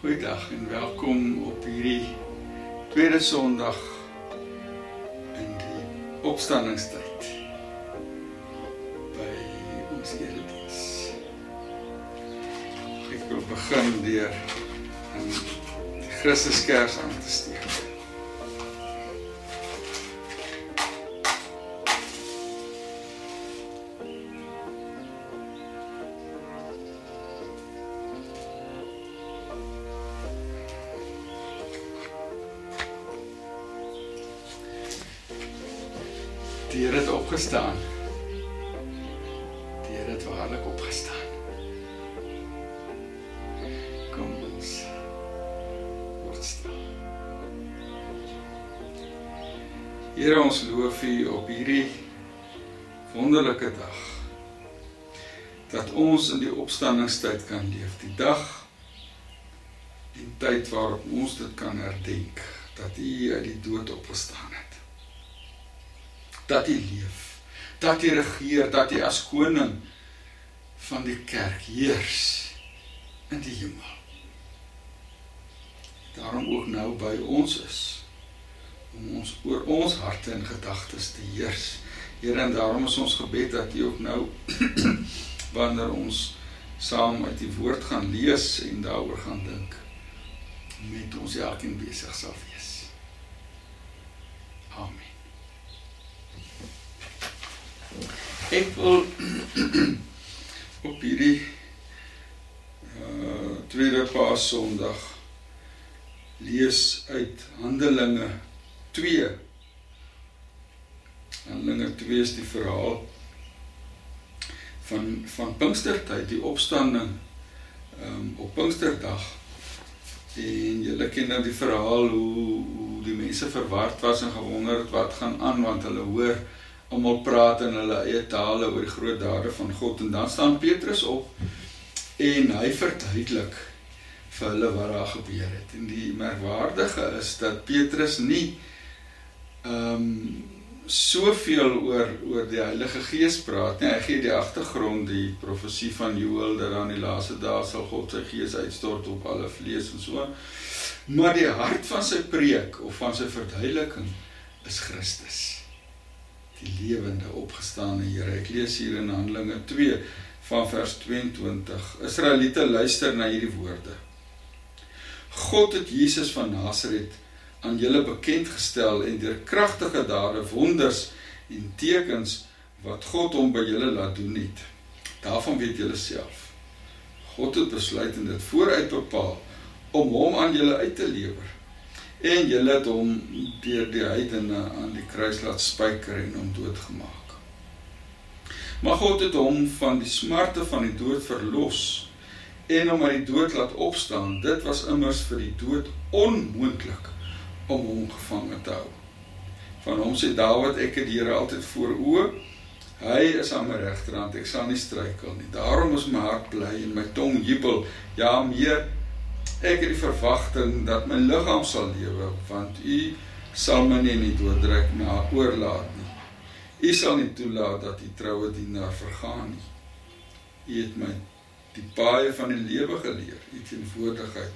Goeiedag en welkom op hierdie tweede Sondag in die opstanningstyd by ons erediens. Ek wil begin deur die Christuskers aan te steek. Die Here het opgestaan. Die Here het waarlik opgestaan. Kom ons. Word stil. Here ons loof U op hierdie wonderlike dag. Dat ons in die opstandingstyd kan leef. Die dag en tyd waarop ons dit kan herdenk dat U uit die dood opgestaan dat hy leef, dat hy regeer, dat hy as koning van die kerk heers in die hemel. Daarom ook nou by ons is om ons oor ons harte en gedagtes te heers. Here en daarom is ons gebed dat jy ook nou wanneer ons saam uit die woord gaan lees en daaroor gaan dink met ons elkeen besig sal wees. Amen. Ek wil op hierdie uh tweede Paas Sondag lees uit Handelinge 2. Handelinge 2 is die verhaal van van Pinkstertyd, die opstanding um op Pinksterdag. En julle ken nou die verhaal hoe hoe die mense verward was en gewonder het wat gaan aan want hulle hoor almal praat in hulle eie tale oor die groot dade van God en dan staan Petrus op en hy verduidelik vir hulle wat daar gebeur het. En die merkwaardige is dat Petrus nie ehm um, soveel oor oor die Heilige Gees praat nie. Hy gee die agtergrond, die profesie van Joël dat aan die laaste dae sal God sy Gees uitstort op alle vlees en so. Maar die hart van sy preek of van sy verduideliking is Christus die lewende opgestane Here. Ek lees hier in Handelinge 2 van vers 22. Israeliete luister na hierdie woorde. God het Jesus van Nasaret aan julle bekend gestel en deur kragtige dade, wonders en tekens wat God hom by julle laat doen het. Daarvan weet julle self. God het besluit en dit vooruit bepaal om hom aan julle uit te lewer en julle het hom deur die heidene aan die kruis laat spyker en hom doodgemaak. Maar God het hom van die smarte van die dood verlos en hom uit die dood laat opstaan. Dit was immers vir die dood onmoontlik om hom gevange te hou. Van hom sê Dawid ek het die Here altyd voor oë. Hy is aan my regterhand, ek sal nie struikel nie. Daarom is my hart bly en my tong jubel. Ja, meer Ek het die verwagting dat my liggaam sal lewe want u sal my nie in die dood druk na oorlaat nie. U sal nie toelaat dat die troue dienaar vergaan nie. U het my die paaie van die lewe geleer. U teenwoordigheid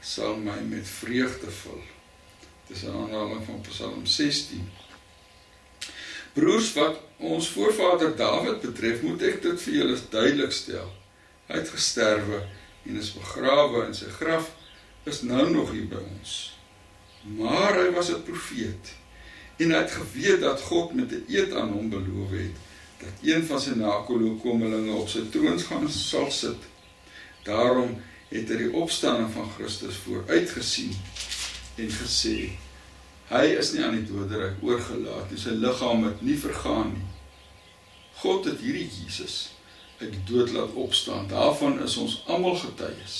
sal my met vreugde vul. Dis 'n aanhaling van Psalm 16. Broers, wat ons voorvader Dawid betref, moet ek dit vir julle duidelik stel. Hy het gesterwe en is begrawe in sy graf is nou nog hier by ons. Maar hy was 'n profeet en hy het geweet dat God met 'n eed aan hom beloof het dat een van sy nakomelinge op sy troon gaan sal sit. Daarom het hy die opstanding van Christus vooruitgesien en gesê hy is nie aan die doderyk oorgelaat nie, sy liggaam het nie vergaan nie. God het hierdie Jesus uit die dood laat opstaan. Daarvan is ons almal getuies.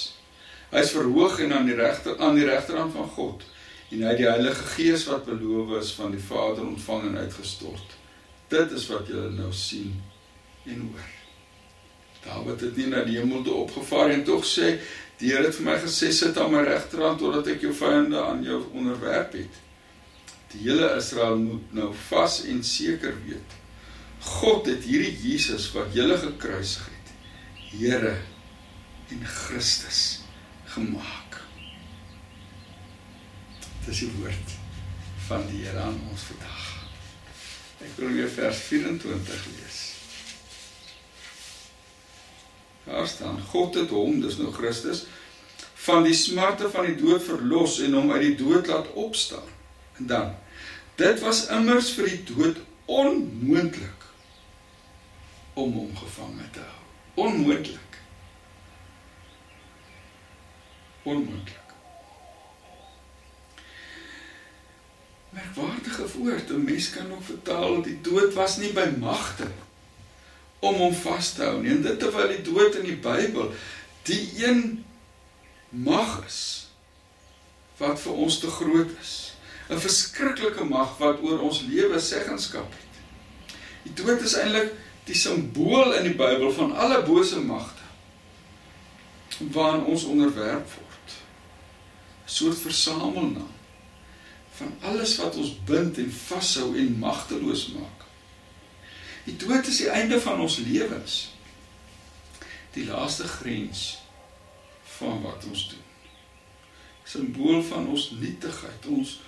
Hy is verhoog en aan die regter aan die regterhand van God en hy het die Heilige Gees wat beloof is van die Vader ontvang en uitgestort. Dit is wat julle nou sien en hoor. Dawid het nie na die hemel toe opgevaar en tog sê die Here het vir my gesê sit aan my regterhand totdat ek jou vyande aan jou onderwerp het. Die hele Israel moet nou vas en seker weet God het hierdie Jesus wat julle gekruisig het, Here en Christus gemaak. Dis die woord van die Here aan ons vandag. Ek wil weer vers 24 lees. Daar staan God het hom, dis nou Christus, van die smarte van die dood verlos en hom uit die dood laat opstaan. En dan dit was immers vir die dood onmoontlik om hom gevange te hou. Onmoontlik. Onmoontlik. Merkwaardige woord. 'n Mens kan ook vertaal die dood was nie by magte om hom vas te hou nie. En dit terwyl die dood in die Bybel die een mag is wat vir ons te groot is. 'n Verskriklike mag wat oor ons lewe seggenskap het. Die dood is eintlik die simbool in die Bybel van alle bose magte waaraan ons onderwerp word. 'n Soort versamelnaam van alles wat ons bind en vashou en magteloos maak. Die dood is die einde van ons lewens. Die laaste grens van wat ons doen. Simbool van ons nietigheid, ons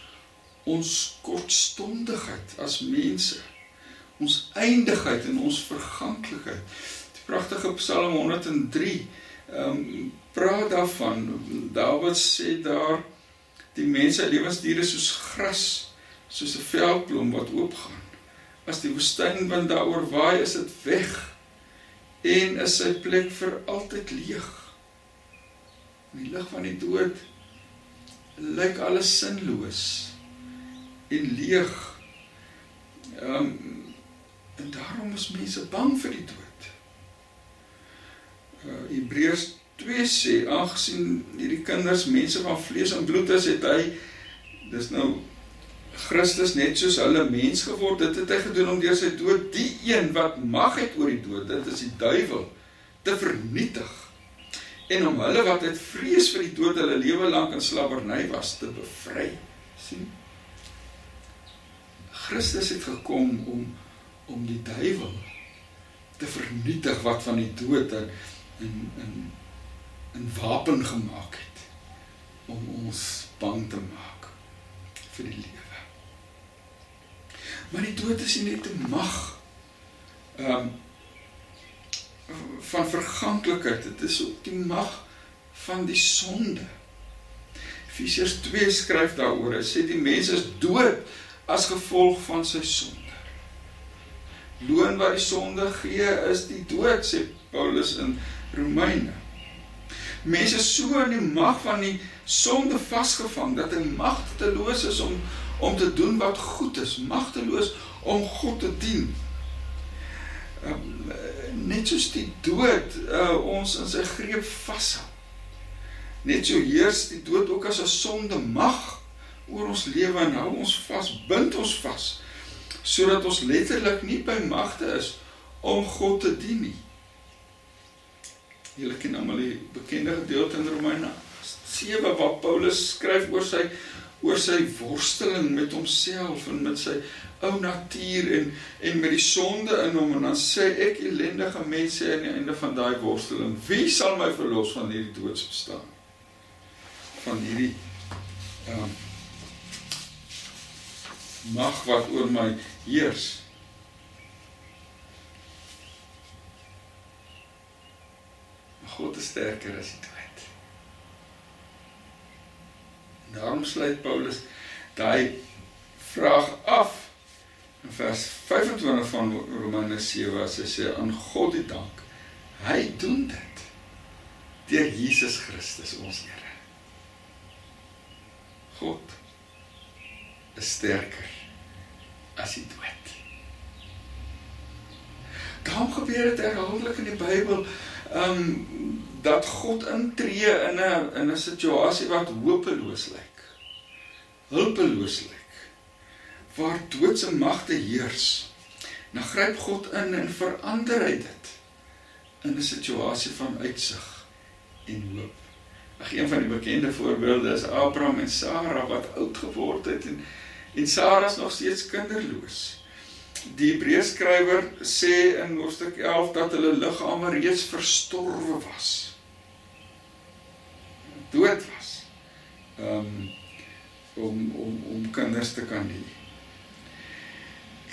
ons kortstondigheid as mense. Ons eindigheid en ons verganklikheid. Die pragtige Psalm 103 ehm um, praat daarvan. Dawid sê daar die mense lewensdiere soos gras, soos 'n veldblom wat oopgaan. As die woestynwind daaroor waai, is dit weg en is sy plek vir altyd leeg. In die lig van die dood lyk alles sinloos en leeg. Ehm um, en daarom is mense bang vir die dood. Uh Hebreërs 2 sê aangesien hierdie kinders mense van vlees en bloed is, het hy dis nou Christus net soos hulle mens geword het, het hy gedoen om deur sy dood die een wat mag het oor die dood, dit is die duiwel, te vernietig. En om hulle wat het vrees vir die dood hulle lewe lank in slawerny was te bevry. sien? Christus het gekom om om die duiwel te vernietig wat van die dood in in in 'n wapen gemaak het om ons bang te maak vir die lewe. Maar die dood is nie net 'n mag ehm um, van verganklikheid, dit is ook die mag van die sonde. Efesiërs 2 skryf daaroor, hy sê die mens is dood as gevolg van sy sonde. Loon wat die sonde gee is die dood, sê Paulus in Romeine. Mense so in die mag van die sonde vasgevang dat hy magteloos is om om te doen wat goed is, magteloos om God te dien. Um, net soos die dood uh, ons in sy greep vashou. Net so heers die dood ook as 'n sonde mag oor ons lewe en hou ons vas, bind ons vas sodat ons letterlik nie by magte is om God te dien nie. Julle ken almal die bekende gedeelte in Romeine 7 waar Paulus skryf oor sy oor sy worsteling met homself en met sy ou natuur en en met die sonde in hom en dan sê ek ellendige mense aan die einde van daai worsteling wie sal my verlos van hierdie doodsbestaan van hierdie ja mag wat oor my heers God is sterker as die dood Daarom sluit Paulus daai vraag af in vers 25 van Romeine 7 as hy sê aan God die dank. Hy doen dit deur Jesus Christus ons Here. God is sterker as die dood. Daarom gebeur dit herhaaldelik in die Bybel, ehm um, dat God intree in 'n in 'n situasie wat hopeloos lyk. Hulpeloos lyk. Waar doodse magte heers. Nou gryp God in en verander hy dit in 'n situasie van uitsig en hoop. Ag een van die bekende voorbeelde is Abraham en Sara wat oud geword het en en Sara is nog steeds kinderloos. Die Hebreërskrywer sê in hoofstuk 11 dat hulle liggame reeds verstorwe was. dood was. Um om om om kinders te kan hê.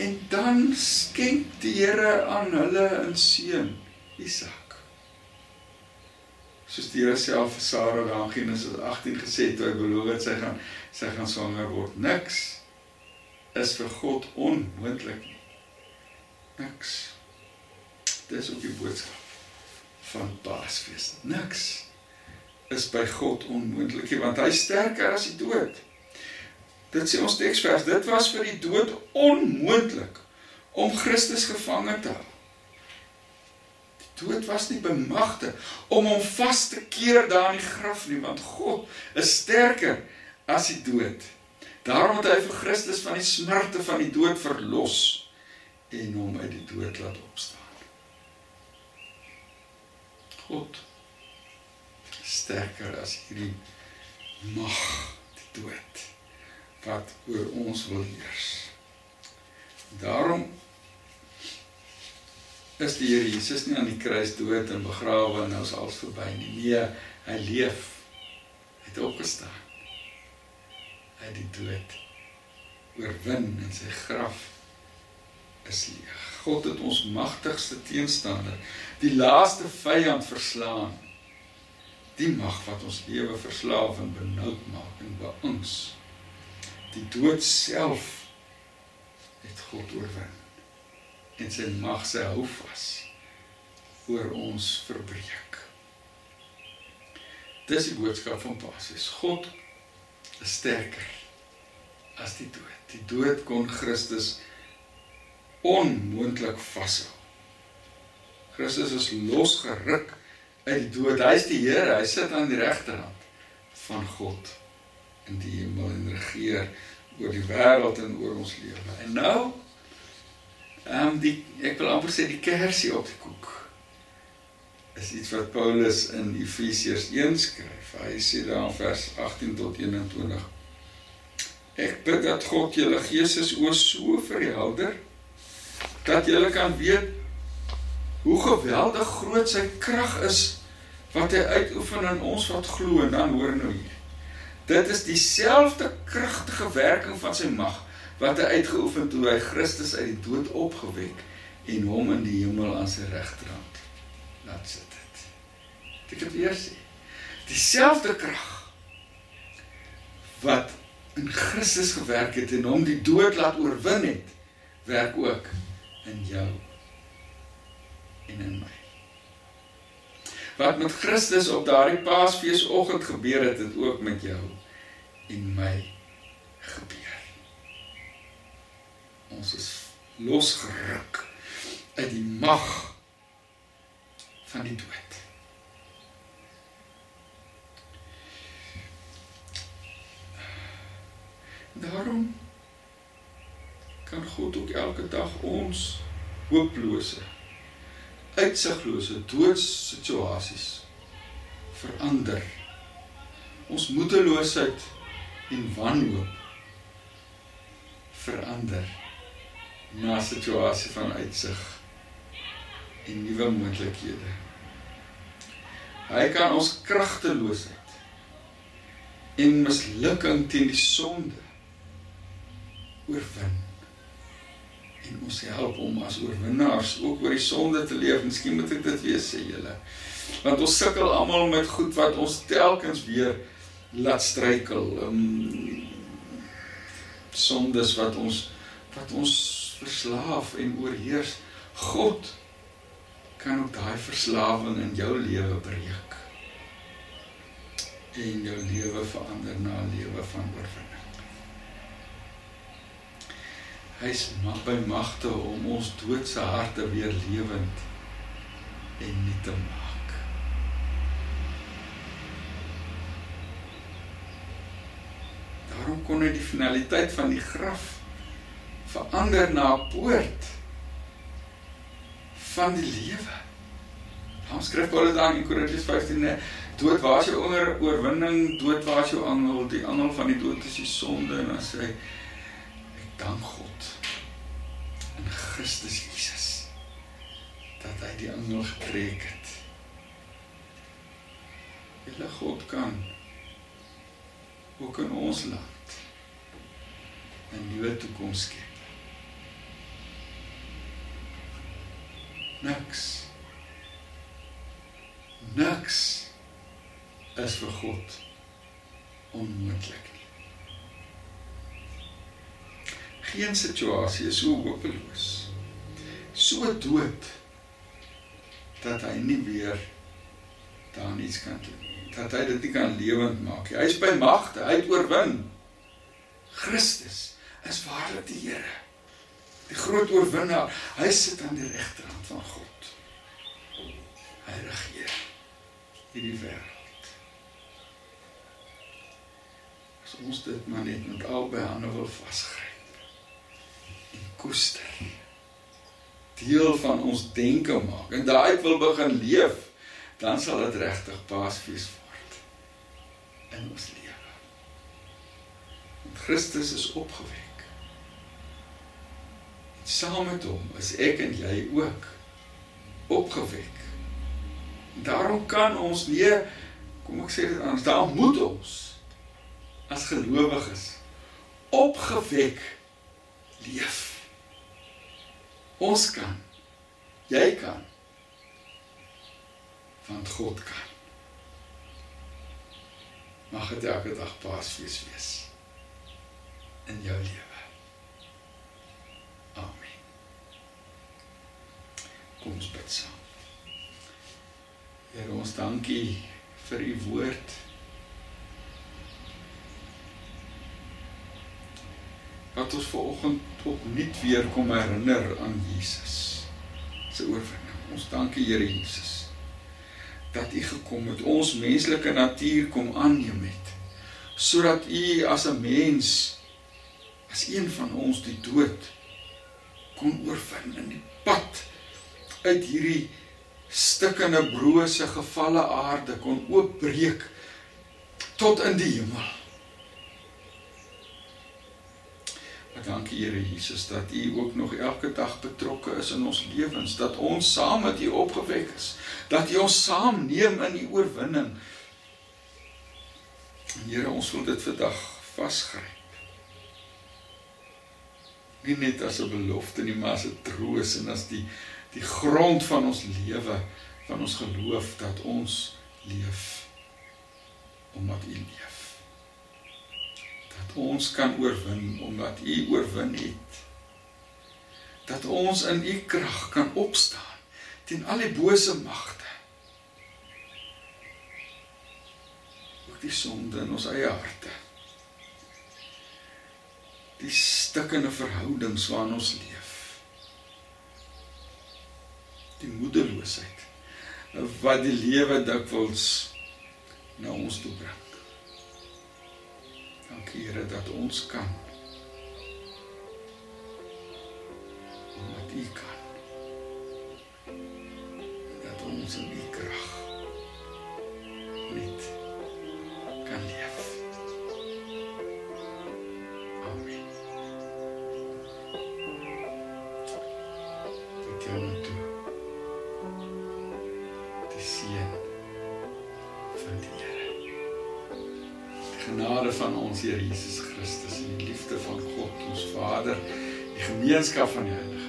En dan skenk die Here aan hulle 'n seun, Isak. Soos die Here self vir Sara daar in Genesis 18 gesê het toe hy beloof het sy gaan sy gaan swanger word. Niks is vir God onmoontlik nie. Niks. Dis ook die boodskap van Paasfees. Niks is by God onmoontlik nie want hy is sterker as die dood. Dit sê ons teksvers, dit was vir die dood onmoontlik om Christus gevange te hou. Die dood was nie bemagte om hom vas te keer daar in die graf nie, want God is sterker as die dood. Daarom het hy vir Christus van die smarte van die dood verlos en hom uit die dood laat opstaan. God sterker as hierdie mag die dood wat oor ons wil heers. Daarom is die Here Jesus nie aan die kruis dood en begrawe en nou is alles verby nie. Nee, hy leef. Hy het opgestaan. Het die dood oorwin en sy graf is leeg. God het ons magtigste teenstander, die laaste vyand verslaan. Die mag wat ons lewe verslaaf en benoud maak en beïnvloed die dood self het God oorwin en sy mag sy hou vas oor ons verbreek. Dis die boodskap van Paasies. God sterker as die dood. Die dood kon Christus onmoontlik vashou. Christus is losgeruk uit die dood. Hy is die Here, hy sit aan die regterhand van God in die hemel en regeer oor die wêreld en oor ons lewe. En nou ehm um, die ek wil amper sê die kersie op die koek is iets wat Paulus in Efesiërs 1 skryf. Hy sê daar in vers 18 tot 21 Ek bid dat God julle gees oor so verhelder dat julle kan weet hoe geweldig groot sy krag is wat hy uitoefen in ons wat glo en dan hoor nou hier. Dit is dieselfde kragtige werking van sy mag wat hy uitgeoefen toe hy Christus uit die dood opgewek en hom in die hemel aan sy regterhand laat sit het. Dit kan weer sê. Dieselfde krag wat in Christus gewerk het en hom die dood laat oorwin het, werk ook in jou en in my wat met Christus op daardie Paasfeesoggend gebeur het, het ook met jou en my gebeur. Ons is losgeruk uit die mag van die dood. Daarom kan God ook elke dag ons hooplose uitsiglose doodssituasies verander. Ons moedeloosheid en wanhoop verander na 'n situasie van uitsig en nuwe moontlikhede. Hy kan ons kragteloosheid en mislukking teen die sonde oorwin en ons help om as oorwinnaars ook oor die sonde te leef. Miskien moet ek dit weer sê julle. Want ons sukkel almal met goed wat ons telkens weer laat struikel. Um sondes wat ons wat ons verslaaf en oorheers. God kan ook daai verslawing in jou lewe breek. En jou lewe verander na 'n lewe van oorwinning. Hy's by magte om ons doodse harte weer lewend en nuut te maak. Daarom kon hy die finaliteit van die graf verander na 'n poort van die lewe. Daar skryf Paulus dan in Korintiërs 15: "Dood, waar is jou onder oorwinning? Dood, waar is jou angel? Die angel van die dood is die sonde." En dan sê hy: dank God in Christus Jesus dat hy die engel getrek het. Julle God kan ook in ons land 'n nuwe toekoms skep. Niks. Niks is vir God onmoontlik nie. Geen situasie is so hopeloos. So dood dat hy nie weer daar iets kan doen nie. Dat hy dit nie kan lewend maak nie. Hy is by magte, hy het oorwin. Christus is waarlik die Here. Die groot oorwinnaar. Hy sit aan die regterhand van God. Hy regeer hierdie wêreld. As ons dit maar net met albei hande wil vasgryp en koester. Deel van ons denke maak en daai wil begin leef, dan sal dit regtig paasfees word in ons lewe. Want Christus is opgewek saam met hom is ek en jy ook opgewek. Daarom kan ons nie kom ek sê dit anders, daar moet ons as gelowiges opgewek leef. Ons kan. Jy kan. Want God kan. Mag dit elke dag Paasfees wees in jou lewe. Kom ons bid saam. Here ons dankie vir u woord. Wat ons vanoggend opnuut weer kom herinner aan Jesus se oorwinning. Ons dankie Here Jesus dat u gekom het, ons menslike natuur kom aanneem het sodat u as 'n mens as een van ons die dood kon oorwin in die pad uit hierdie stikkende brose gevalle aarde kon oopbreek tot in die hemel. Maar dankie Here Jesus dat U ook nog elke dag betrokke is in ons lewens, dat ons saam met U opgewek is, dat U ons saamneem in U oorwinning. Here, ons wil dit vandag vasgryp. Nie net as 'n belofte nie, maar as 'n troos en as die die grond van ons lewe, van ons geloof dat ons leef omdat U leef. Dat ons kan oorwin omdat U oorwin het. Dat ons in U krag kan opstaan teen al die bose magte. Ook die sonde in ons eie harte. Die stikkende verhoudings waarin ons leef die moedeloosheid wat die lewe dikwels na ons toe bring. Dankie Here dat ons kan omdat U kan. Dat ons in U krag net kan leef. Genade van ons Here Jesus Christus en die liefde van God ons Vader, die gemeenskap van die Heilige